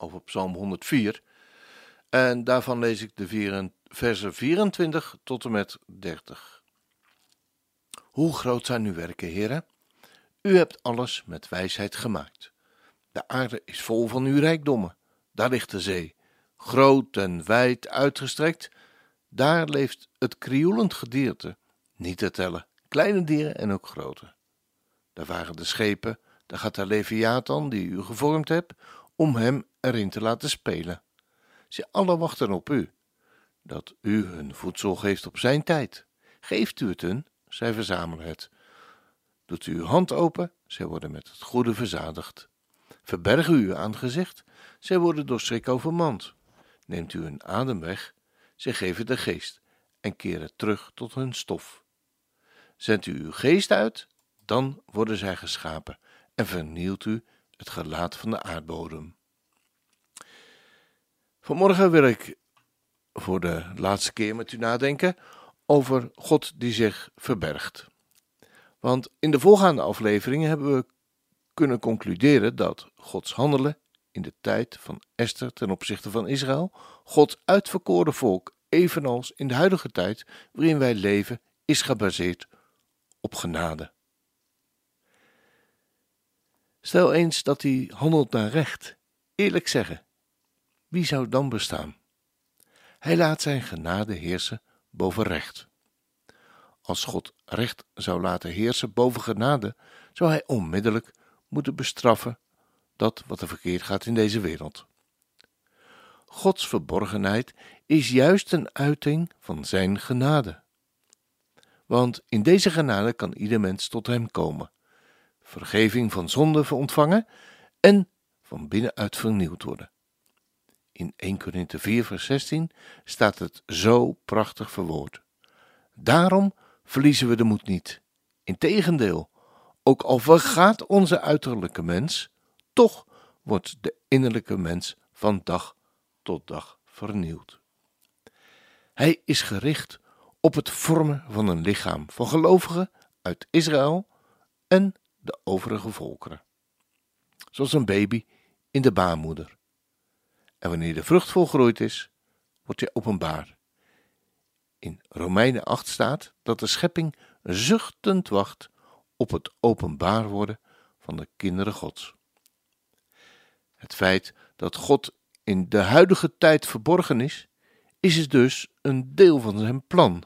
over Psalm 104. En daarvan lees ik de versen 24 tot en met 30. Hoe groot zijn uw werken, heren? U hebt alles met wijsheid gemaakt. De aarde is vol van uw rijkdommen. Daar ligt de zee, groot en wijd uitgestrekt. Daar leeft het krioelend gedierte, niet te tellen, kleine dieren en ook grote. Daar waren de schepen, daar gaat de Leviathan die u gevormd hebt, om hem erin te laten spelen. Ze alle wachten op u, dat u hun voedsel geeft op zijn tijd. Geeft u het hun, zij verzamelen het. Doet u uw hand open, zij worden met het goede verzadigd. Verberg u uw aangezicht, zij worden door schrik overmand. Neemt u hun adem weg, zij geven de geest en keren terug tot hun stof. Zendt u uw geest uit, dan worden zij geschapen en vernielt u het gelaat van de aardbodem. Vanmorgen wil ik voor de laatste keer met u nadenken over God die zich verbergt. Want in de voorgaande afleveringen hebben we kunnen concluderen dat Gods handelen in de tijd van Esther ten opzichte van Israël, Gods uitverkoren volk, evenals in de huidige tijd waarin wij leven, is gebaseerd op genade. Stel eens dat hij handelt naar recht, eerlijk zeggen. Wie zou dan bestaan? Hij laat zijn genade heersen boven recht. Als God recht zou laten heersen boven genade, zou hij onmiddellijk moeten bestraffen dat wat er verkeerd gaat in deze wereld. Gods verborgenheid is juist een uiting van zijn genade. Want in deze genade kan ieder mens tot hem komen vergeving van zonde ontvangen en van binnenuit vernieuwd worden. In 1 Korinthe 4 vers 16 staat het zo prachtig verwoord. Daarom verliezen we de moed niet. Integendeel, ook al vergaat onze uiterlijke mens, toch wordt de innerlijke mens van dag tot dag vernieuwd. Hij is gericht op het vormen van een lichaam van gelovigen uit Israël en de overige volkeren. Zoals een baby in de baarmoeder. En wanneer de vrucht volgroeid is, wordt hij openbaar. In Romeinen 8 staat dat de schepping zuchtend wacht op het openbaar worden van de kinderen Gods. Het feit dat God in de huidige tijd verborgen is, is dus een deel van zijn plan.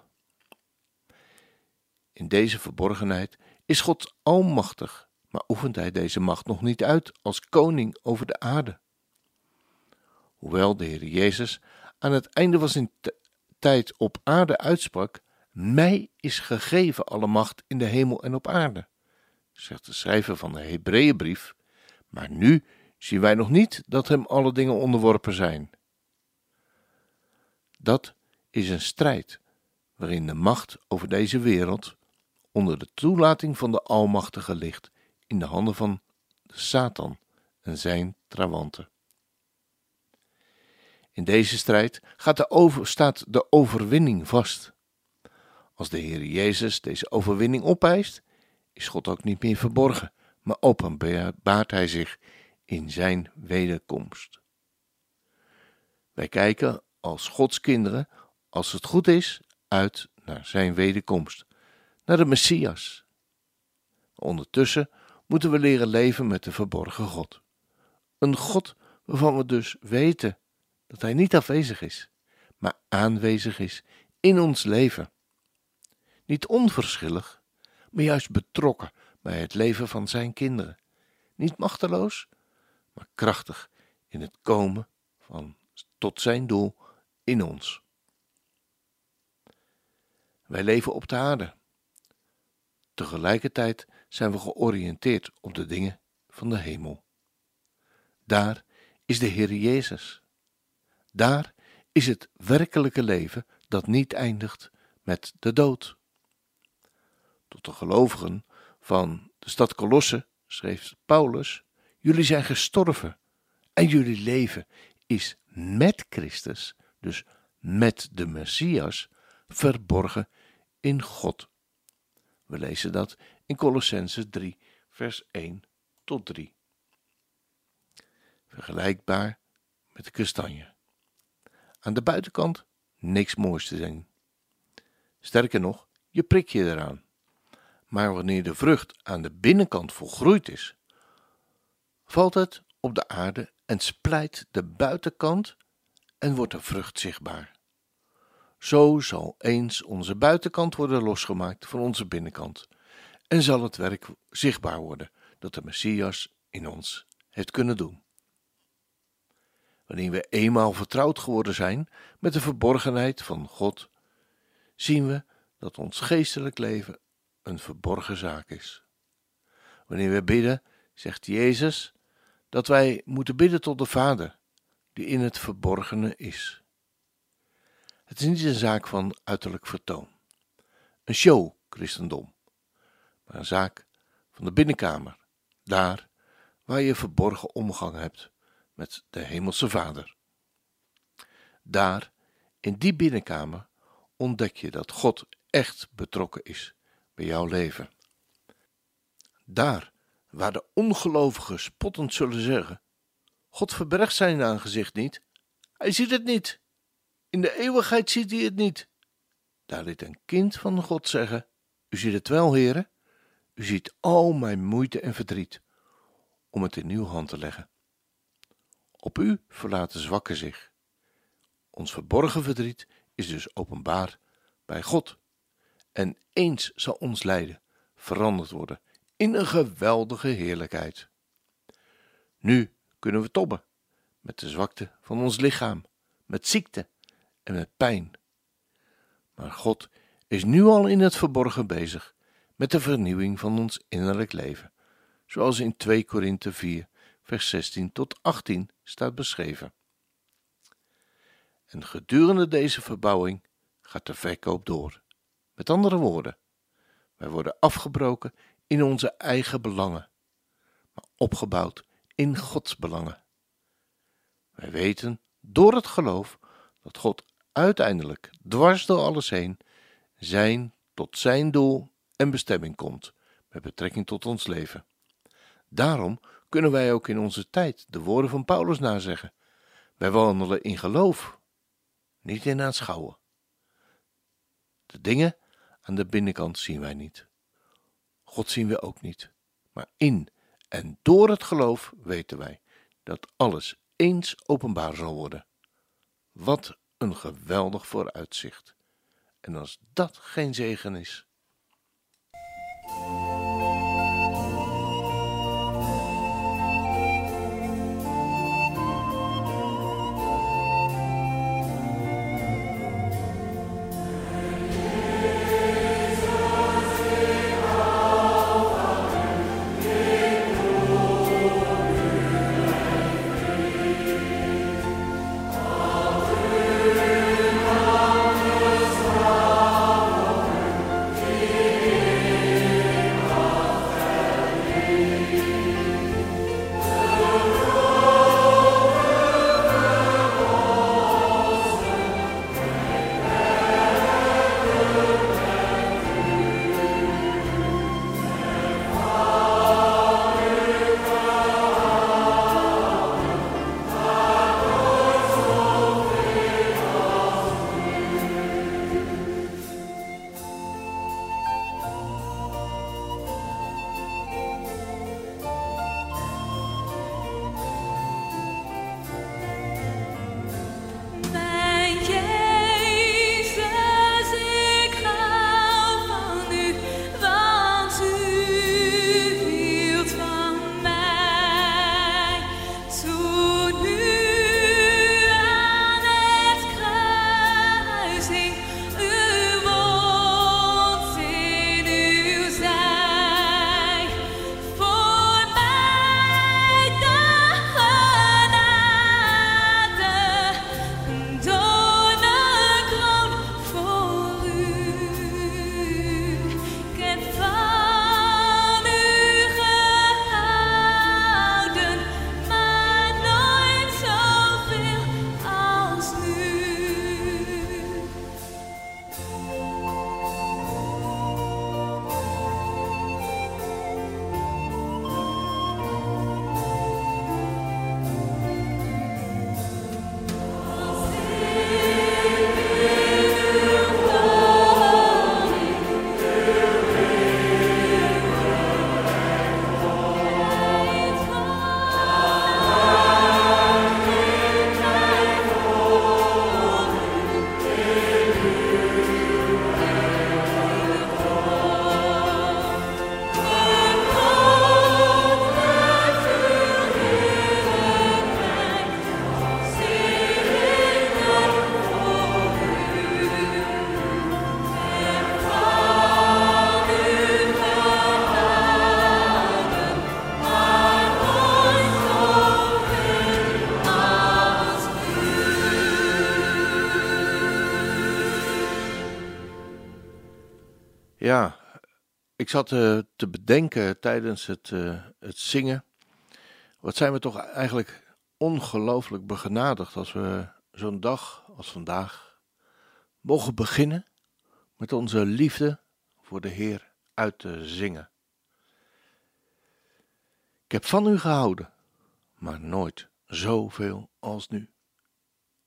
In deze verborgenheid is God almachtig, maar oefent hij deze macht nog niet uit als koning over de aarde. Hoewel de Heer Jezus aan het einde van zijn tijd op aarde uitsprak: Mij is gegeven alle macht in de hemel en op aarde, zegt de schrijver van de Hebreeënbrief, maar nu zien wij nog niet dat hem alle dingen onderworpen zijn. Dat is een strijd waarin de macht over deze wereld onder de toelating van de Almachtige ligt in de handen van Satan en zijn trawanten. In deze strijd gaat de over, staat de overwinning vast. Als de Heer Jezus deze overwinning opeist, is God ook niet meer verborgen, maar openbaart Hij zich in Zijn wederkomst. Wij kijken als Gods kinderen, als het goed is, uit naar Zijn wederkomst, naar de Messias. Ondertussen moeten we leren leven met de verborgen God. Een God waarvan we dus weten dat Hij niet afwezig is, maar aanwezig is in ons leven. Niet onverschillig, maar juist betrokken bij het leven van Zijn kinderen. Niet machteloos, maar krachtig in het komen van, tot Zijn doel in ons. Wij leven op de aarde Tegelijkertijd zijn we georiënteerd op de dingen van de hemel. Daar, is de Heer Jezus. Daar is het werkelijke leven dat niet eindigt met de dood. Tot de gelovigen van de stad Colosse schreef Paulus: Jullie zijn gestorven en jullie leven is met Christus, dus met de Messias, verborgen in God. We lezen dat in Colossense 3, vers 1 tot 3. Vergelijkbaar met de kastanje. Aan de buitenkant niks moois te zien. Sterker nog, je prik je eraan. Maar wanneer de vrucht aan de binnenkant volgroeid is, valt het op de aarde en splijt de buitenkant en wordt de vrucht zichtbaar. Zo zal eens onze buitenkant worden losgemaakt van onze binnenkant en zal het werk zichtbaar worden dat de Messias in ons heeft kunnen doen. Wanneer we eenmaal vertrouwd geworden zijn met de verborgenheid van God, zien we dat ons geestelijk leven een verborgen zaak is. Wanneer we bidden, zegt Jezus dat wij moeten bidden tot de Vader, die in het verborgene is. Het is niet een zaak van uiterlijk vertoon, een show christendom, maar een zaak van de binnenkamer, daar waar je verborgen omgang hebt met de Hemelse Vader. Daar, in die binnenkamer, ontdek je dat God echt betrokken is bij jouw leven. Daar, waar de ongelovigen spottend zullen zeggen: God verbergt zijn aangezicht niet, hij ziet het niet. In de eeuwigheid ziet hij het niet. Daar liet een kind van God zeggen: U ziet het wel, heren. U ziet al mijn moeite en verdriet om het in uw hand te leggen. Op u verlaten zwakken zich. Ons verborgen verdriet is dus openbaar bij God. En eens zal ons lijden veranderd worden in een geweldige heerlijkheid. Nu kunnen we tobben met de zwakte van ons lichaam, met ziekte en met pijn. Maar God is nu al in het verborgen bezig met de vernieuwing van ons innerlijk leven, zoals in 2 Korinthe 4, vers 16 tot 18 staat beschreven. En gedurende deze verbouwing gaat de verkoop door. Met andere woorden, wij worden afgebroken in onze eigen belangen, maar opgebouwd in Gods belangen. Wij weten door het geloof dat God uiteindelijk dwars door alles heen zijn tot zijn doel en bestemming komt met betrekking tot ons leven. Daarom kunnen wij ook in onze tijd de woorden van Paulus nazeggen. Wij wandelen in geloof, niet in aanschouwen. De dingen aan de binnenkant zien wij niet. God zien we ook niet. Maar in en door het geloof weten wij dat alles eens openbaar zal worden. Wat een geweldig vooruitzicht. En als dat geen zegen is. Ik zat uh, te bedenken tijdens het, uh, het zingen. Wat zijn we toch eigenlijk ongelooflijk begenadigd als we zo'n dag als vandaag mogen beginnen met onze liefde voor de Heer uit te zingen. Ik heb van u gehouden, maar nooit zoveel als nu.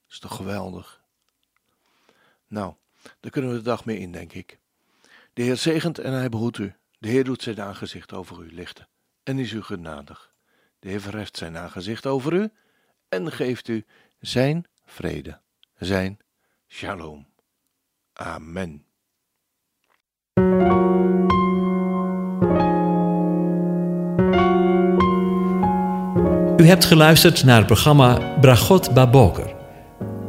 Is toch geweldig? Nou, daar kunnen we de dag mee in, denk ik. De Heer zegent en hij behoedt u. De Heer doet zijn aangezicht over u lichten en is u genadig. De Heer verheft zijn aangezicht over u en geeft u zijn vrede, zijn shalom. Amen. U hebt geluisterd naar het programma Bragot Baboker.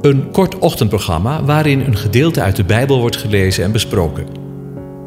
Een kort ochtendprogramma waarin een gedeelte uit de Bijbel wordt gelezen en besproken.